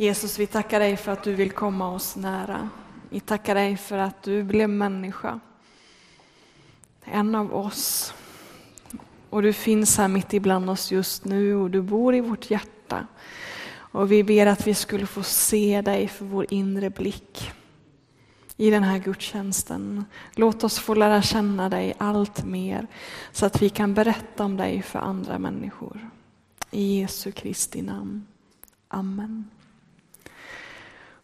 Jesus, vi tackar dig för att du vill komma oss nära. Vi tackar dig för att du blev människa. En av oss. Och du finns här mitt ibland oss just nu och du bor i vårt hjärta. Och vi ber att vi skulle få se dig för vår inre blick i den här gudstjänsten. Låt oss få lära känna dig allt mer så att vi kan berätta om dig för andra människor. I Jesu Kristi namn. Amen.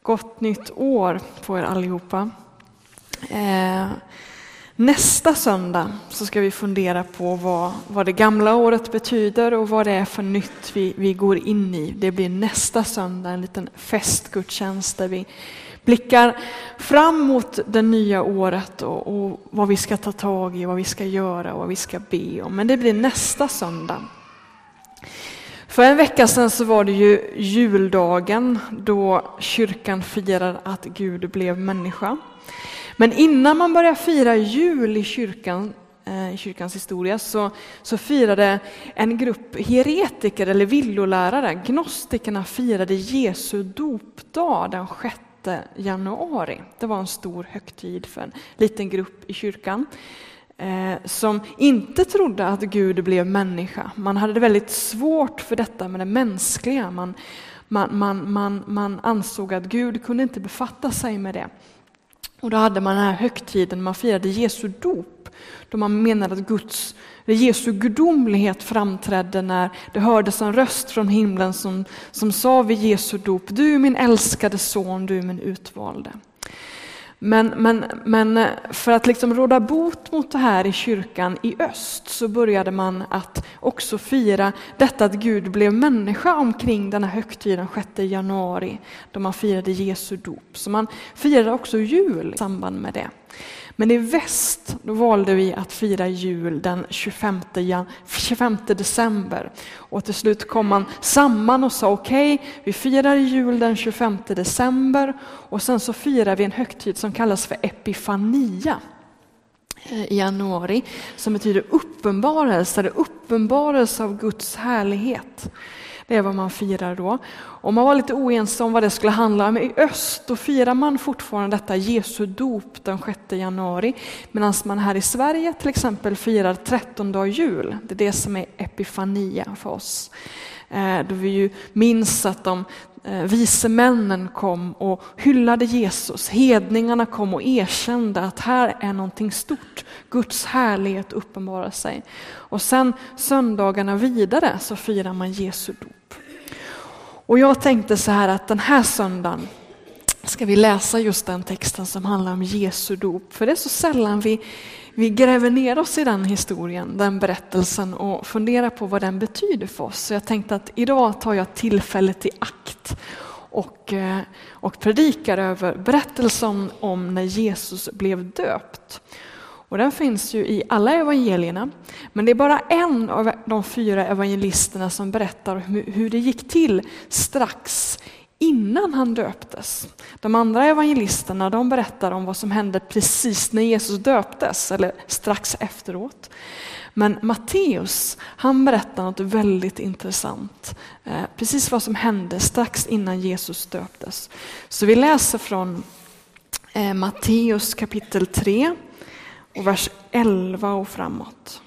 Gott nytt år på er allihopa. Eh, nästa söndag så ska vi fundera på vad, vad det gamla året betyder och vad det är för nytt vi, vi går in i. Det blir nästa söndag en liten festgudstjänst där vi blickar fram mot det nya året och, och, vad vi ska ta tag i, vad vi ska göra och vad vi ska be om. Men det blir nästa söndag. För en vecka sedan så var det ju juldagen då kyrkan firar att Gud blev människa. Men innan man började fira jul i kyrkan, eh, i kyrkans historia så, så firade en grupp heretiker eller villolärare, gnostikerna firade Jesu dopdag den 6 januari. Det var en stor högtid för en liten grupp i kyrkan Eh, som inte trodde att Gud blev människa. Man hade det väldigt svårt för detta med det mänskliga. Man, man, man, man, man ansåg att Gud kunde inte befatta sig med det. Och då hade man den här högtiden, man firade Jesu dop, då man menade att Guds, Jesu gudomlighet framträdde när det hördes en röst från himlen som, som sa vid Jesu dop, du är min älskade son, du är min utvalde. Men, men, men eh, för att liksom råda bot mot det här i kyrkan i öst så började man att också fira detta att Gud blev människa omkring denna högtid högtiden 6 januari då man firade Jesu dop. Så man firade också jul i samband med det. Men i väst då valde vi att fira jul den 25, 25 december. Och till slut kom man samman och sa okej, okay, vi firar jul den 25 december och sen så firar vi en högtid som kallas för Epifania eh, i januari som betyder uppenbarelse, uppenbarelse av Guds härlighet. Det är vad man firar då. Och man var lite oense om vad det skulle handla om. I öst då firar man fortfarande detta Jesu dop den 6 januari. Medan man här i Sverige till exempel firar 13 dag jul. Det är det som är epifania för oss. Eh, då vi ju minns att de eh, vise männen kom och hyllade Jesus. Hedningarna kom och erkände att här är någonting stort. Guds härlighet uppenbarar sig. Och sen söndagarna vidare så firar man Jesu dop. Och jag tänkte så här att den här söndagen ska vi läsa just den texten som handlar om Jesu dop. För det är så sällan vi, vi gräver ner oss i den historien, den berättelsen och funderar på vad den betyder för oss. Så jag tänkte att idag tar jag tillfället i akt och, eh, och predikar över berättelsen om när Jesus blev döpt. Och den finns ju i alla evangelierna. Men det är bara en av de fyra evangelisterna som berättar hur det gick till strax innan han döptes. De andra evangelisterna de berättar om vad som hände precis när Jesus döptes, eller strax efteråt. Men Matteus, han berättar något väldigt intressant. Eh, precis vad som hände strax innan Jesus döptes. Så vi läser från eh, Matteus kapitel 3 och vers 11 och framåt.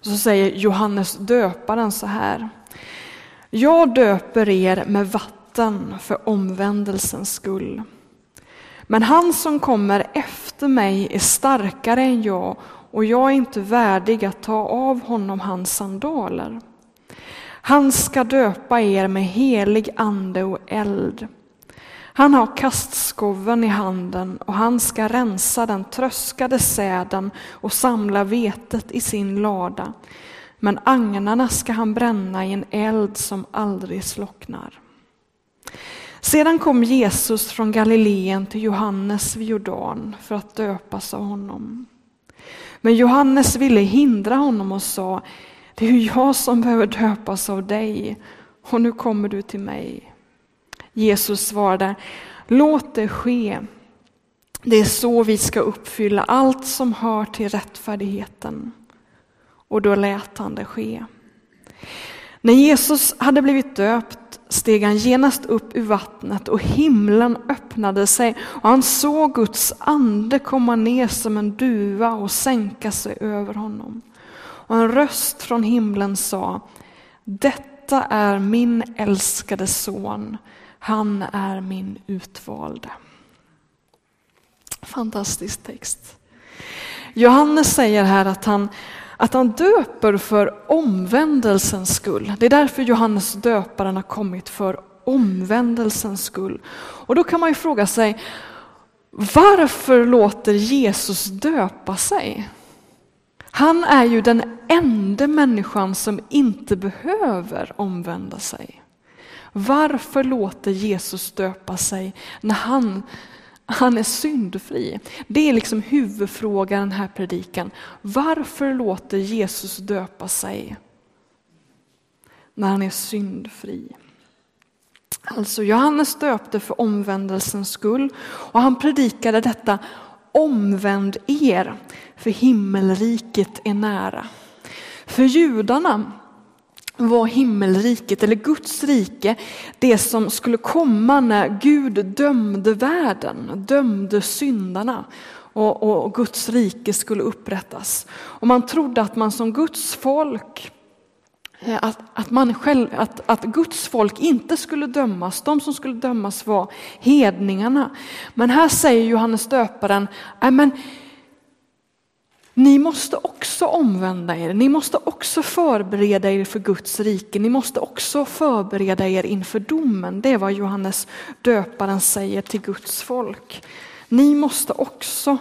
Så säger Johannes döparen så här. Jag döper er med vatten för omvändelsens skull. Men han som kommer efter mig är starkare än jag och jag är inte värdig att ta av honom hans sandaler. Han ska döpa er med helig ande och eld. Han har kastskoven i handen och han ska rensa den tröskade säden och samla vetet i sin lada. Men agnarna ska han bränna i en eld som aldrig slocknar. Sedan kom Jesus från Galileen till Johannes vid Jordan för att döpas av honom. Men Johannes ville hindra honom och sa, det är ju jag som behöver döpas av dig och nu kommer du till mig. Jesus svarade, låt det ske. Det är så vi ska uppfylla allt som hör till rättfärdigheten. Och då lät han det ske. När Jesus hade blivit döpt steg han genast upp ur vattnet och himlen öppnade sig och han såg Guds ande komma ner som en duva och sänka sig över honom. Och en röst från himlen sa, detta är min älskade son, han är min utvalde. Fantastisk text. Johannes säger här att han, att han döper för omvändelsens skull. Det är därför Johannes döparen har kommit för omvändelsens skull. Och då kan man ju fråga sig, varför låter Jesus döpa sig? Han är ju den enda människan som inte behöver omvända sig. Varför låter Jesus döpa sig när han han är syndfri. Det är liksom huvudfrågan i den här predikan. Varför låter Jesus döpa sig när han är syndfri? Alltså Johannes döpte för omvändelsens skull och han predikade detta omvänd er, för himmelriket är nära. För judarna var himmelriket, eller Guds rike, det som skulle komma när Gud dömde världen, dömde syndarna och, och Guds rike skulle upprättas. Och man trodde att man som Guds folk eh, att, att, man själv, att, att Guds folk inte skulle dömas, de som skulle dömas var hedningarna. Men här säger Johannes döparen, men ni måste också omvända er, ni måste också förbereda er för Guds rike, ni måste också förbereda er inför domen. Det är vad Johannes döparen säger till Guds folk. Ni måste också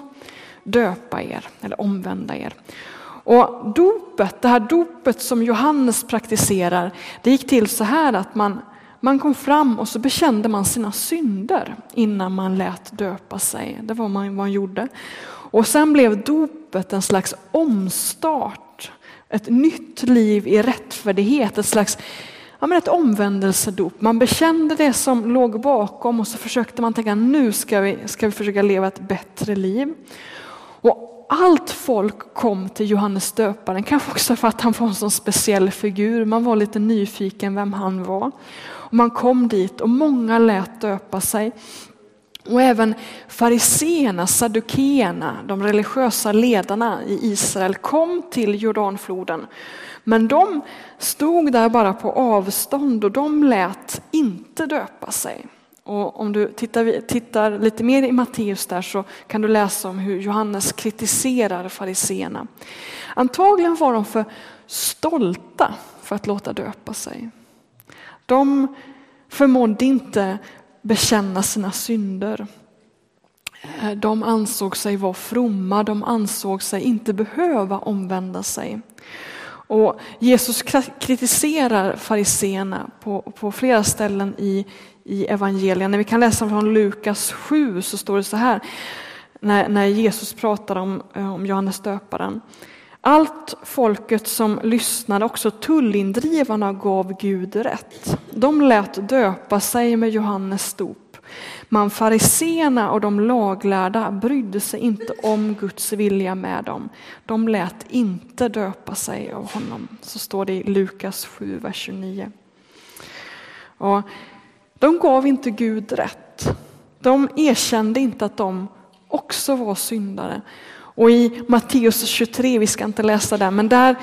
döpa er, eller omvända er. Och dopet, det här dopet som Johannes praktiserar, det gick till så här att man, man kom fram och så bekände man sina synder innan man lät döpa sig. Det var vad man gjorde. Och sen blev dopet en slags omstart, ett nytt liv i rättfärdighet, ett slags ja, men ett omvändelsedop. Man bekände det som låg bakom och så försökte man tänka nu ska vi, ska vi försöka leva ett bättre liv. Och allt folk kom till Johannes döparen, kanske också för att han var en sån speciell figur. Man var lite nyfiken vem han var. Och man kom dit och många lät döpa sig. Och även fariseerna, saddukeerna, de religiösa ledarna i Israel kom till Jordanfloden. Men de stod där bara på avstånd och de lät inte döpa sig. Och om du tittar, tittar lite mer i Matteus där så kan du läsa om hur Johannes kritiserar fariseerna. Antagligen var de för stolta för att låta döpa sig. De förmådde inte bekänna sina synder. Eh, de ansåg sig vara fromma, de ansåg sig inte behöva omvända sig. Och Jesus kritiserar fariseerna på, på flera ställen i, i evangelien. När vi kan läsa från Lukas 7 så står det så här, när, när Jesus pratar om, eh, om Johannes döparen. Allt folket som lyssnade, också tullindrivarna, gav Gud rätt. De lät döpa sig med Johannes dop. Men fariseerna och de laglärda brydde sig inte om Guds vilja med dem. De lät inte döpa sig av honom. Så står det i Lukas 7, vers 29. Och de gav inte Gud rätt. De erkände inte att de också var syndare. Och i Matteus 23, vi ska inte läsa där, men där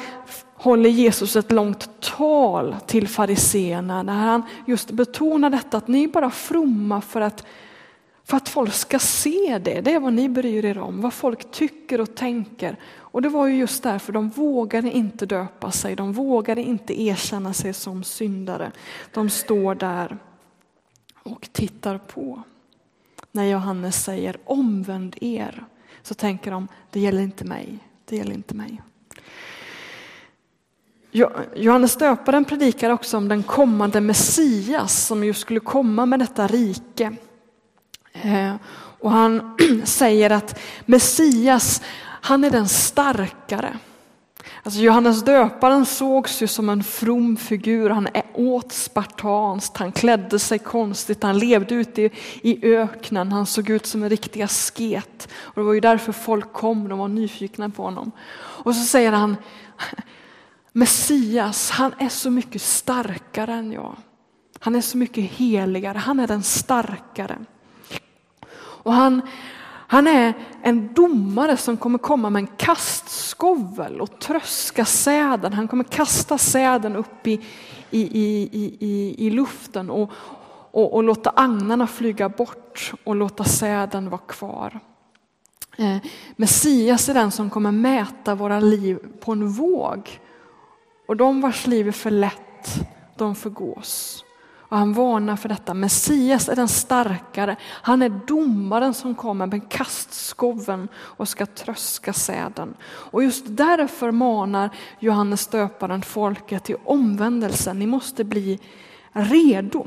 håller Jesus ett långt tal till fariseerna där han just betonar detta att ni är bara fromma för att, för att folk ska se det. Det är vad ni bryr er om, vad folk tycker och tänker. Och det var ju just därför de vågade inte döpa sig, de vågade inte erkänna sig som syndare. De står där och tittar på. När Johannes säger omvänd er så tänker de, det gäller inte mig, det gäller inte mig. Johannes döparen predikar också om den kommande Messias som ju skulle komma med detta rike. Eh, och han säger att Messias, han är den starkare. Alltså Johannes döparen sågs ju som en from figur. Han åt spartanskt, han klädde sig konstigt, han levde ute i, i öknen, han såg ut som en riktig asket. Och det var ju därför folk kom, de var nyfikna på honom. Och så säger han, Messias, han är så mycket starkare än jag. Han är så mycket heligare, han är den starkare. Och han, han är en domare som kommer komma med en kastskovel och tröska säden. Han kommer kasta säden upp i, i, i, i, i luften och, och, och låta agnarna flyga bort och låta säden vara kvar. Eh, Messias är den som kommer mäta våra liv på en våg. Och de vars liv är för lätt, de förgås. Och han varnar för detta. Messias är den starkare. Han är domaren som kommer med kastskoven och ska tröska säden. Och just därför manar Johannes döparen folket till omvändelse. Ni måste bli redo.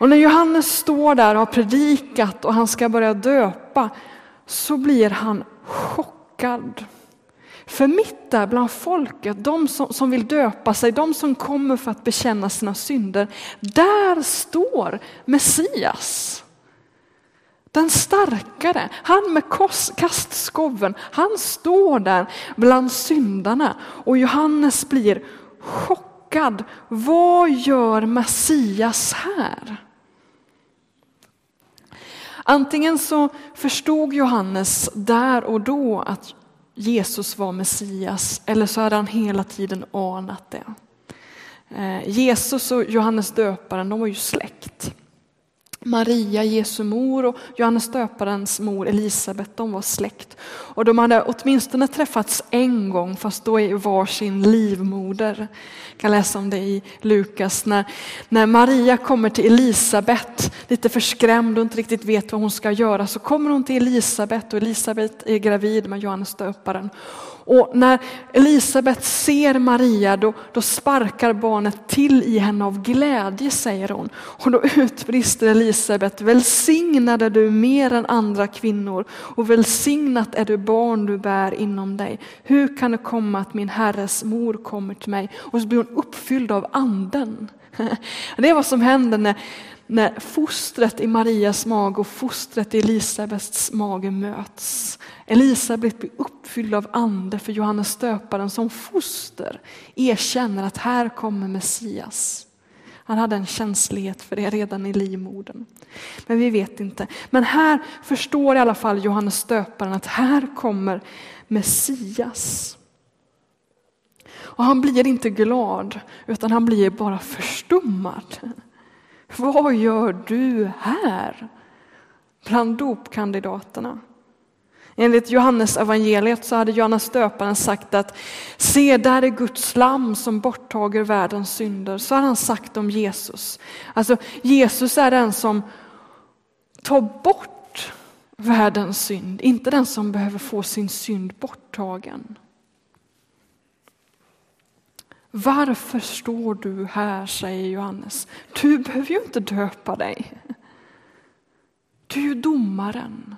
Och när Johannes står där och har predikat och han ska börja döpa så blir han chockad. För mitt där bland folket, de som, som vill döpa sig, de som kommer för att bekänna sina synder, där står Messias. Den starkare, han med kastskoven, han står där bland syndarna och Johannes blir chockad. Vad gör Messias här? Antingen så förstod Johannes där och då att Jesus var Messias eller så hade han hela tiden anat det. Eh, Jesus och Johannes döparen de var ju släkt. Maria, Jesu mor och Johannes döparens mor Elisabet, de var släkt. Och de hade åtminstone träffats en gång, fast då i varsin livmoder. Jag kan läsa om det i Lukas, när, när Maria kommer till Elisabet, lite förskrämd och inte riktigt vet vad hon ska göra, så kommer hon till Elisabet och Elisabet är gravid med Johannes döparen. Och när Elisabet ser Maria då, då sparkar barnet till i henne av glädje säger hon. Och då utbrister Elisabet, välsignad är du mer än andra kvinnor och välsignat är du barn du bär inom dig. Hur kan det komma att min herres mor kommer till mig? Och så blir hon uppfylld av anden. Det är vad som händer när, när fostret i Marias mage och fostret i Elisabets mage möts. Elisabet blir uppfylld av ande för Johannes döparen som foster erkänner att här kommer Messias. Han hade en känslighet för det redan i livmodern. Men vi vet inte. Men här förstår i alla fall Johannes döparen att här kommer Messias. Och han blir inte glad utan han blir bara förstummad. Vad gör du här? Bland dopkandidaterna. Enligt Johannes evangeliet så hade Johannes döparen sagt att se där är Guds lamm som borttager världens synder. Så har han sagt om Jesus. Alltså Jesus är den som tar bort världens synd, inte den som behöver få sin synd borttagen. Varför står du här, säger Johannes. Du behöver ju inte döpa dig. Du är ju domaren.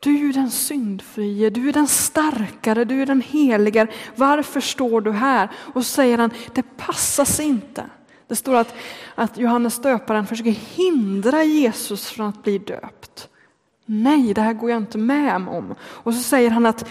Du är ju den syndfrie, du är den starkare, du är den heligare. Varför står du här? Och så säger han, det passar sig inte. Det står att, att Johannes döparen försöker hindra Jesus från att bli döpt. Nej, det här går jag inte med om. Och så säger han att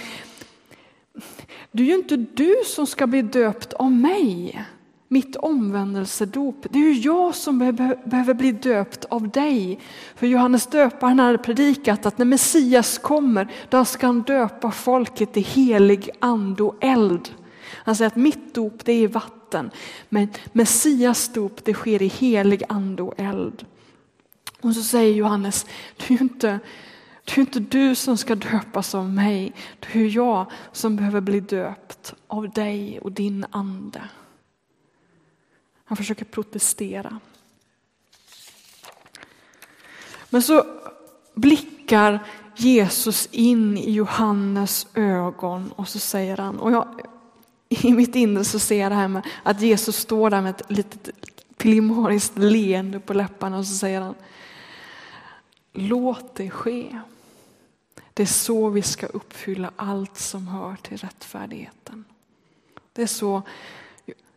det är ju inte du som ska bli döpt av mig, mitt omvändelsedop. Det är ju jag som behöver bli döpt av dig. För Johannes döparen hade predikat att när Messias kommer, då ska han döpa folket i helig ande och eld. Han säger att mitt dop det är vatten, men Messias dop det sker i helig ande och eld. Och så säger Johannes, det är ju inte det är inte du som ska döpas av mig, det är jag som behöver bli döpt av dig och din ande. Han försöker protestera. Men så blickar Jesus in i Johannes ögon och så säger han, och jag, i mitt inre så ser jag det här med att Jesus står där med ett litet glimariskt leende på läpparna och så säger han, låt det ske. Det är så vi ska uppfylla allt som hör till rättfärdigheten. Det är så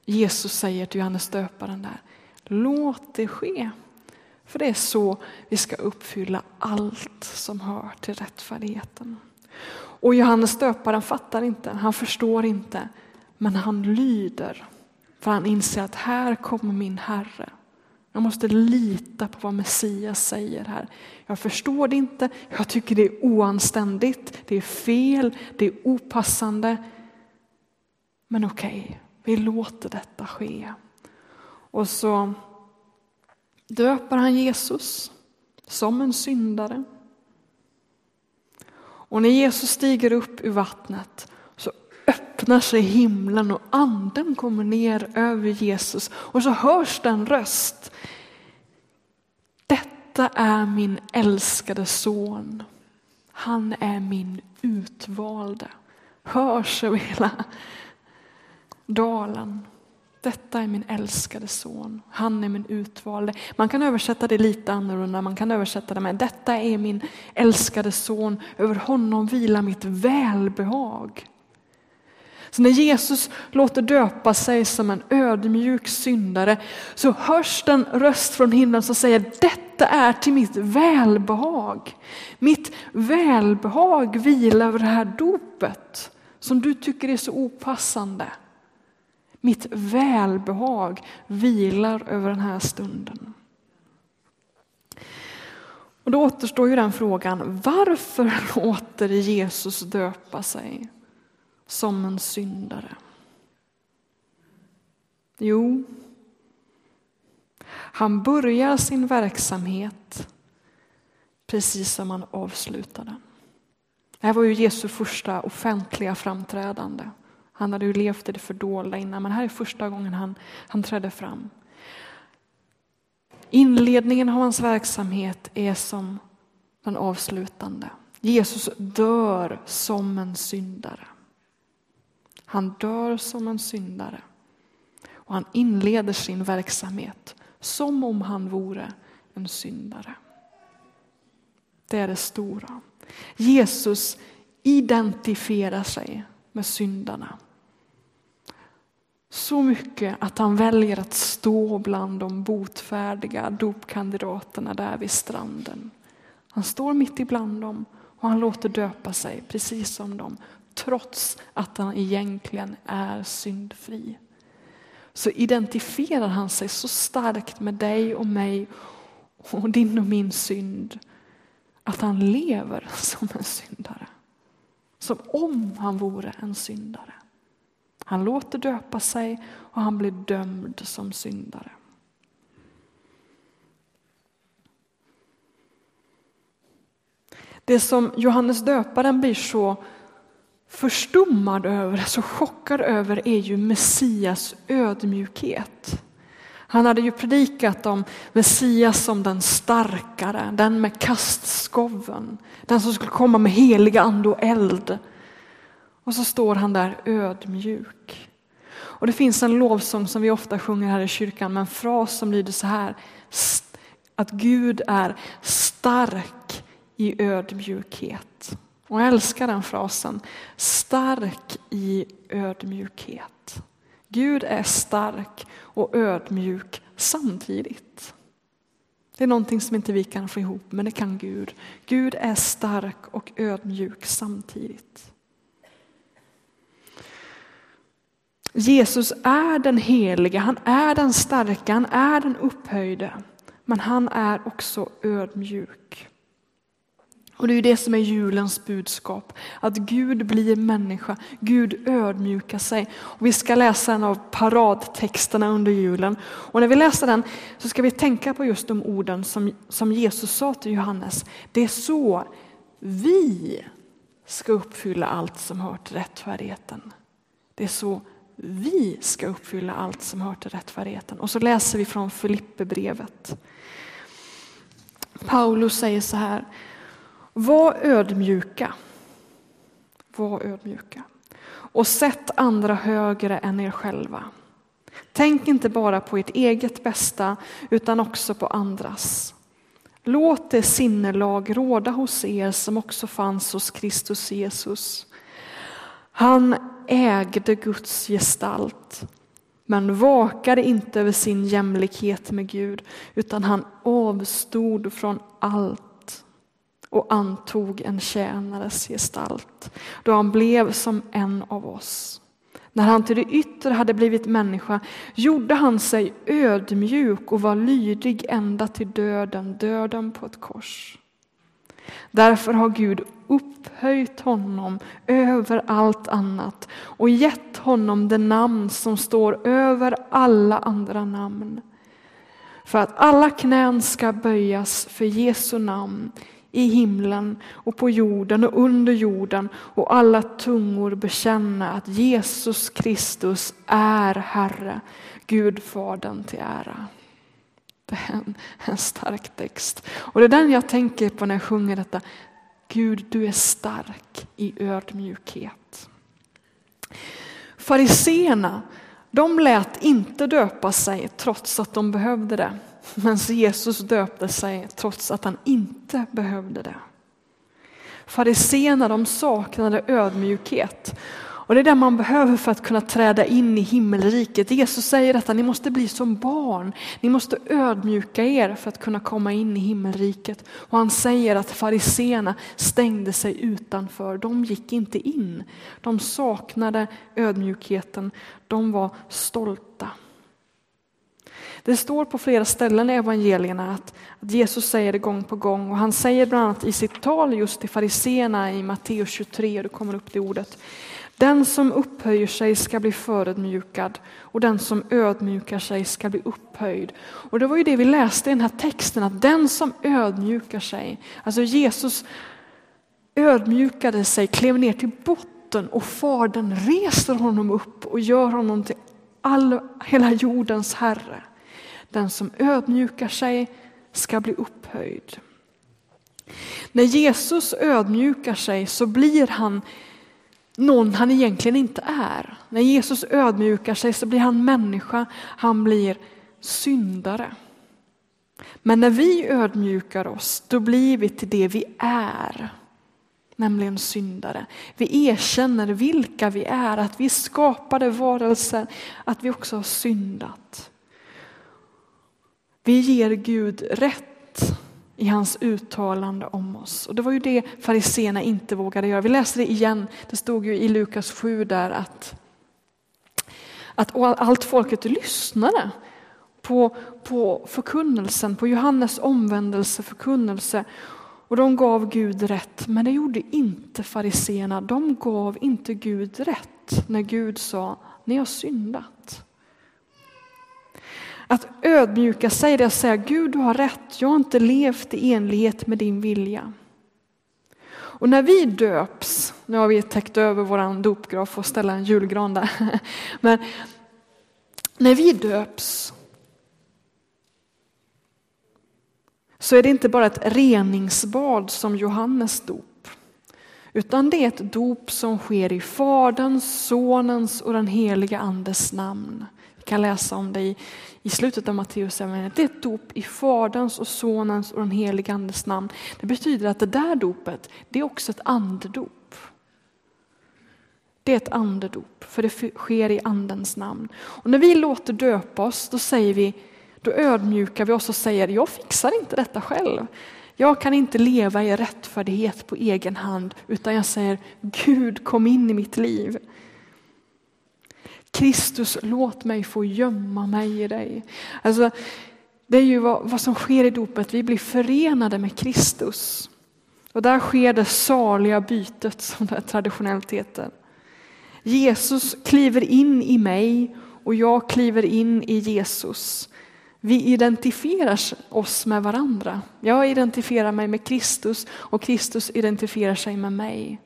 Jesus säger till Johannes döparen där. Låt det ske. För det är så vi ska uppfylla allt som hör till rättfärdigheten. Och Johannes döparen fattar inte, han förstår inte, men han lyder. För han inser att här kommer min Herre. Jag måste lita på vad Messias säger här. Jag förstår det inte, jag tycker det är oanständigt, det är fel, det är opassande. Men okej, okay, vi låter detta ske. Och så döper han Jesus som en syndare. Och när Jesus stiger upp ur vattnet öppnar sig himlen och anden kommer ner över Jesus och så hörs den röst. Detta är min älskade son. Han är min utvalde. Hörs över hela dalen. Detta är min älskade son, han är min utvalde. Man kan översätta det lite annorlunda, man kan översätta det med detta är min älskade son, över honom vilar mitt välbehag. Så när Jesus låter döpa sig som en ödmjuk syndare så hörs den röst från himlen som säger detta är till mitt välbehag. Mitt välbehag vilar över det här dopet som du tycker är så opassande. Mitt välbehag vilar över den här stunden. Och då återstår ju den frågan, varför låter Jesus döpa sig som en syndare? Jo, han börjar sin verksamhet precis som han avslutar den. Det här var ju Jesu första offentliga framträdande. Han hade ju levt i det fördolda innan, men här är första gången han, han trädde fram. Inledningen av hans verksamhet är som den avslutande. Jesus dör som en syndare. Han dör som en syndare. Och han inleder sin verksamhet som om han vore en syndare. Det är det stora. Jesus identifierar sig med syndarna. Så mycket att han väljer att stå bland de botfärdiga dopkandidaterna där vid stranden. Han står mitt ibland dem och han låter döpa sig precis som dem trots att han egentligen är syndfri. Så identifierar han sig så starkt med dig och mig och din och min synd att han lever som en syndare. Som om han vore en syndare. Han låter döpa sig och han blir dömd som syndare. Det som Johannes döparen blir så förstummad över, så chockad över är ju Messias ödmjukhet. Han hade ju predikat om Messias som den starkare, den med kastskoven, den som skulle komma med heliga ande och eld. Och så står han där ödmjuk. Och det finns en lovsång som vi ofta sjunger här i kyrkan med en fras som lyder så här. Att Gud är stark i ödmjukhet. Och jag älskar den frasen. Stark i ödmjukhet. Gud är stark och ödmjuk samtidigt. Det är någonting som inte vi kan få ihop, men det kan Gud. Gud är stark och ödmjuk samtidigt. Jesus är den helige, han är den starka, han är den upphöjde. Men han är också ödmjuk. Och det är det som är julens budskap, att Gud blir människa, Gud ödmjukar sig. Och vi ska läsa en av paradtexterna under julen. Och när vi läser den så ska vi tänka på just de orden som, som Jesus sa till Johannes. Det är så vi ska uppfylla allt som hör till rättfärdigheten. Det är så vi ska uppfylla allt som hör till rättfärdigheten. Och så läser vi från Filipperbrevet. Paulus säger så här, var ödmjuka. Var ödmjuka. Och sätt andra högre än er själva. Tänk inte bara på ert eget bästa utan också på andras. Låt det sinnelag råda hos er som också fanns hos Kristus Jesus. Han ägde Guds gestalt men vakade inte över sin jämlikhet med Gud utan han avstod från allt och antog en tjänares gestalt då han blev som en av oss. När han till det yttre hade blivit människa gjorde han sig ödmjuk och var lydig ända till döden, döden på ett kors. Därför har Gud upphöjt honom över allt annat och gett honom det namn som står över alla andra namn. För att alla knän ska böjas för Jesu namn i himlen och på jorden och under jorden och alla tungor bekänna att Jesus Kristus är Herre, Gud Fadern till ära. Det är en, en stark text. Och det är den jag tänker på när jag sjunger detta. Gud, du är stark i ödmjukhet. Fariseerna, de lät inte döpa sig trots att de behövde det. Men Jesus döpte sig trots att han inte behövde det. Fariséerna de saknade ödmjukhet. Och det är det man behöver för att kunna träda in i himmelriket. Jesus säger att ni måste bli som barn. Ni måste ödmjuka er för att kunna komma in i himmelriket. Och han säger att fariséerna stängde sig utanför. De gick inte in. De saknade ödmjukheten. De var stolta. Det står på flera ställen i evangelierna att, att, Jesus säger det gång på gång och han säger bland annat i sitt tal just till fariseerna i Matteus 23, och det kommer upp det ordet. Den som upphöjer sig ska bli förödmjukad och den som ödmjukar sig ska bli upphöjd. Och det var ju det vi läste i den här texten, att den som ödmjukar sig, alltså Jesus ödmjukade sig, klev ner till botten och Fadern reser honom upp och gör honom till all, hela jordens Herre. Den som ödmjukar sig ska bli upphöjd. När Jesus ödmjukar sig så blir han någon han egentligen inte är. När Jesus ödmjukar sig så blir han människa, han blir syndare. Men när vi ödmjukar oss, då blir vi till det vi är, nämligen syndare. Vi erkänner vilka vi är, att vi skapade varelser, att vi också har syndat. Vi ger Gud rätt i hans uttalande om oss. Och det var ju det fariséerna inte vågade göra. Vi läser det igen, det stod ju i Lukas 7 där att, att allt folket lyssnade på, på förkunnelsen, på Johannes omvändelse, förkunnelse. Och de gav Gud rätt, men det gjorde inte fariséerna. De gav inte Gud rätt när Gud sa, ni har syndat. Att ödmjuka sig, det är att säga Gud du har rätt, jag har inte levt i enlighet med din vilja. Och när vi döps, nu har vi täckt över vår dopgrav för att ställa en julgran där. Men när vi döps så är det inte bara ett reningsbad som Johannes dop. Utan det är ett dop som sker i Faderns, Sonens och den heliga Andes namn. Vi kan läsa om det i, i slutet av Matteus evangeliet. Det är ett dop i Faderns och Sonens och den helige Andes namn. Det betyder att det där dopet, det är också ett andedop. Det är ett andedop, för det sker i Andens namn. Och när vi låter döpa oss, då säger vi, då ödmjukar vi oss och säger, jag fixar inte detta själv. Jag kan inte leva i rättfärdighet på egen hand, utan jag säger, Gud kom in i mitt liv. Kristus, låt mig få gömma mig i dig. Alltså, det är ju vad, vad som sker i dopet, vi blir förenade med Kristus. Och där sker det saliga bytet som det traditionellt heter. Jesus kliver in i mig och jag kliver in i Jesus. Vi identifierar oss med varandra. Jag identifierar mig med Kristus och Kristus identifierar sig med mig.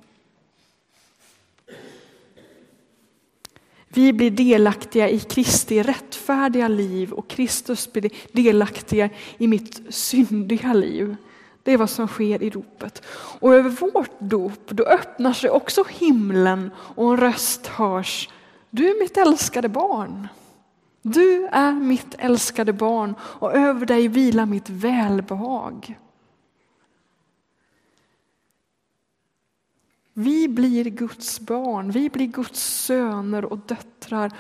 Vi blir delaktiga i Kristi rättfärdiga liv och Kristus blir delaktiga i mitt syndiga liv. Det är vad som sker i dopet. Och över vårt dop då öppnar sig också himlen och en röst hörs. Du är mitt älskade barn. Du är mitt älskade barn och över dig vilar mitt välbehag. Vi blir Guds barn, vi blir Guds söner och döttrar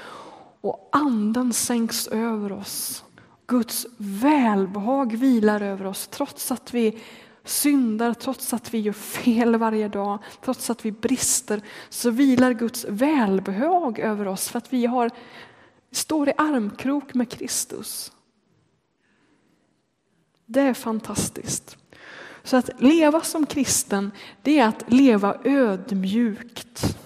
och anden sänks över oss. Guds välbehag vilar över oss trots att vi syndar, trots att vi gör fel varje dag, trots att vi brister, så vilar Guds välbehag över oss för att vi har, står i armkrok med Kristus. Det är fantastiskt. Så att leva som kristen, det är att leva ödmjukt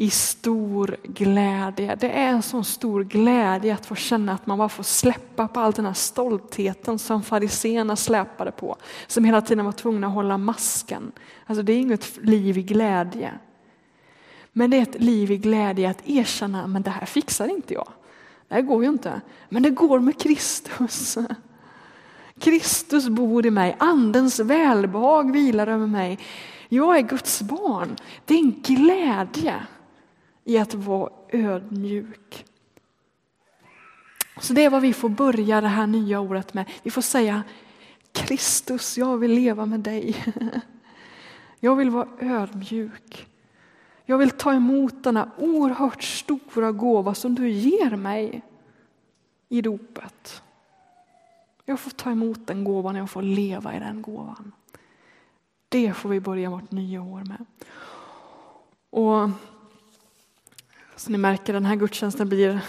i stor glädje. Det är en sån stor glädje att få känna att man bara får släppa på all den här stoltheten som fariséerna släpade på. Som hela tiden var tvungna att hålla masken. Alltså det är inget liv i glädje. Men det är ett liv i glädje att erkänna, men det här fixar inte jag. Det här går ju inte. Men det går med Kristus. Kristus bor i mig, andens välbehag vilar över mig. Jag är Guds barn. Det är en glädje i att vara ödmjuk. Så det är vad vi får börja det här nya året med. Vi får säga Kristus, jag vill leva med dig. Jag vill vara ödmjuk. Jag vill ta emot denna oerhört stora gåva som du ger mig i dopet. Jag får ta emot den gåvan, jag får leva i den gåvan. Det får vi börja vårt nya år med. Och så ni märker, den här gudstjänsten blir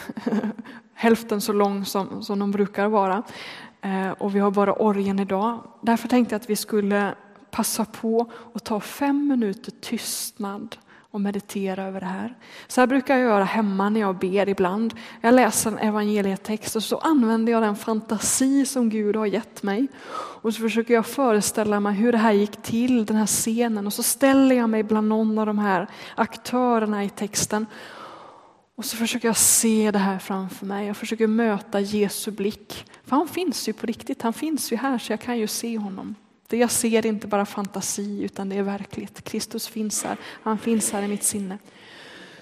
hälften så lång som, som de brukar vara. Eh, och vi har bara orgen idag. Därför tänkte jag att vi skulle passa på att ta fem minuter tystnad och meditera över det här. Så här brukar jag göra hemma när jag ber ibland. Jag läser en evangelietext och så använder jag den fantasi som Gud har gett mig. Och så försöker jag föreställa mig hur det här gick till, den här scenen. Och så ställer jag mig bland någon av de här aktörerna i texten. Och så försöker jag se det här framför mig. Jag försöker möta Jesu blick. För han finns ju på riktigt, han finns ju här så jag kan ju se honom. Det jag ser är inte bara fantasi utan det är verkligt. Kristus finns här, han finns här i mitt sinne.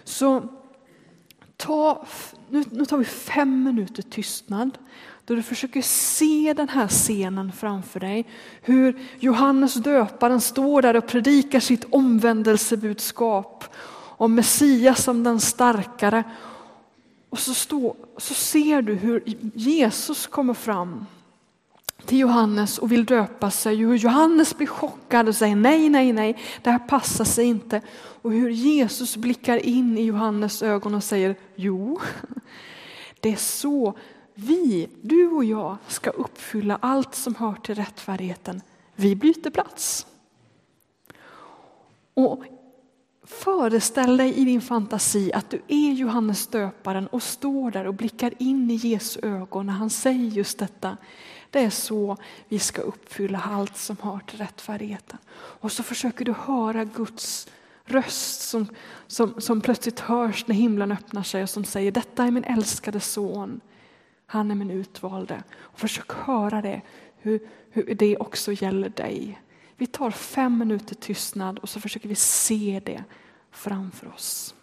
Så ta, nu, nu tar vi fem minuter tystnad då du försöker se den här scenen framför dig. Hur Johannes döparen står där och predikar sitt omvändelsebudskap om Messias som den starkare. Och så, stå, så ser du hur Jesus kommer fram till Johannes och vill döpa sig. Hur Johannes blir chockad och säger nej, nej, nej, det här passar sig inte. Och hur Jesus blickar in i Johannes ögon och säger jo, det är så vi, du och jag, ska uppfylla allt som hör till rättfärdigheten. Vi byter plats. Och Föreställ dig i din fantasi att du är Johannes döparen och står där och blickar in i Jesu ögon när han säger just detta. Det är så vi ska uppfylla allt som hör till rättfärdigheten. Och så försöker du höra Guds röst som, som, som plötsligt hörs när himlen öppnar sig och som säger detta är min älskade son. Han är min utvalde. Och försök höra det, hur, hur det också gäller dig. Vi tar fem minuter tystnad och så försöker vi se det framför oss.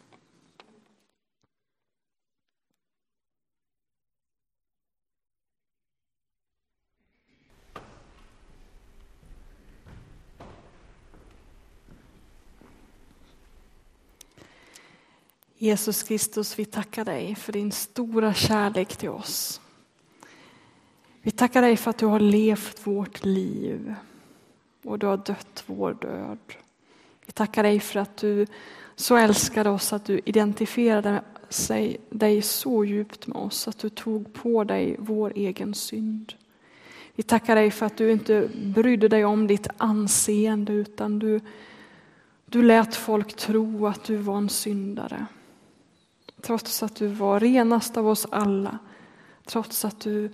Jesus Kristus, vi tackar dig för din stora kärlek till oss. Vi tackar dig för att du har levt vårt liv och du har dött vår död. Vi tackar dig för att du så älskade oss att du identifierade dig så djupt med oss att du tog på dig vår egen synd. Vi tackar dig för att du inte brydde dig om ditt anseende utan du, du lät folk tro att du var en syndare. Trots att du var renast av oss alla, trots att du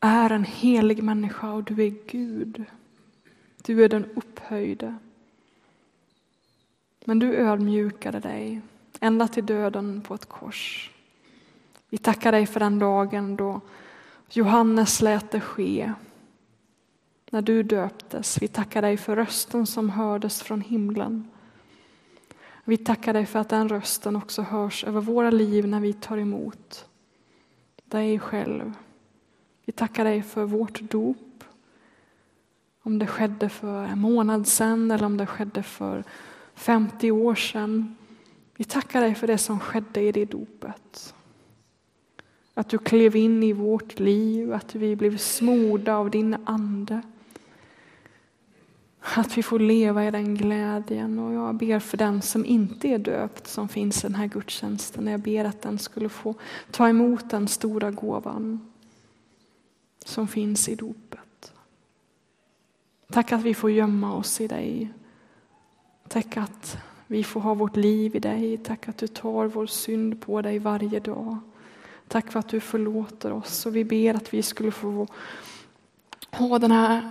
är en helig människa och du är Gud. Du är den upphöjde. Men du ödmjukade dig ända till döden på ett kors. Vi tackar dig för den dagen då Johannes lät det ske. När du döptes. Vi tackar dig för rösten som hördes från himlen. Vi tackar dig för att den rösten också hörs över våra liv när vi tar emot dig själv. Vi tackar dig för vårt dop. Om det skedde för en månad sedan eller om det skedde för 50 år sedan. Vi tackar dig för det som skedde i det dopet. Att du klev in i vårt liv, att vi blev smorda av din ande att vi får leva i den glädjen. Och jag ber för den som inte är döpt som finns i den här gudstjänsten. Jag ber att den skulle få ta emot den stora gåvan som finns i dopet. Tack att vi får gömma oss i dig. Tack att vi får ha vårt liv i dig. Tack att du tar vår synd på dig varje dag. Tack för att du förlåter oss och vi ber att vi skulle få ha den här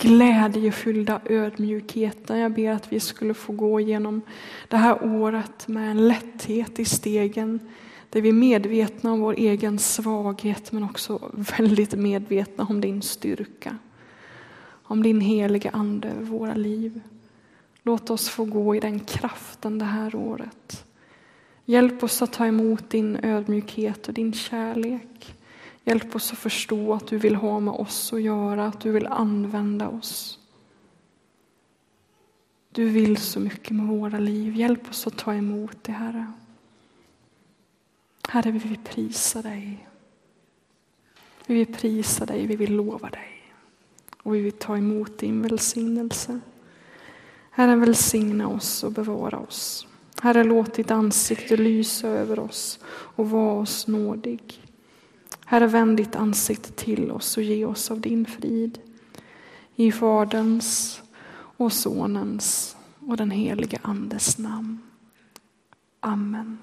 glädjefyllda ödmjukheten. Jag ber att vi skulle få gå igenom det här året med en lätthet i stegen där vi är medvetna om vår egen svaghet men också väldigt medvetna om din styrka. Om din heliga Ande över våra liv. Låt oss få gå i den kraften det här året. Hjälp oss att ta emot din ödmjukhet och din kärlek. Hjälp oss att förstå att du vill ha med oss att göra, att du vill använda oss. Du vill så mycket med våra liv. Hjälp oss att ta emot det, Herre. Herre, vi vill prisa dig. Vi vill prisa dig, vi vill lova dig. Och vi vill ta emot din välsignelse. Herre, välsigna oss och bevara oss. Herre, låt ditt ansikte lysa över oss och var oss nådig. Herre, vänd ditt ansikte till oss och ge oss av din frid. I Faderns och Sonens och den helige Andes namn. Amen.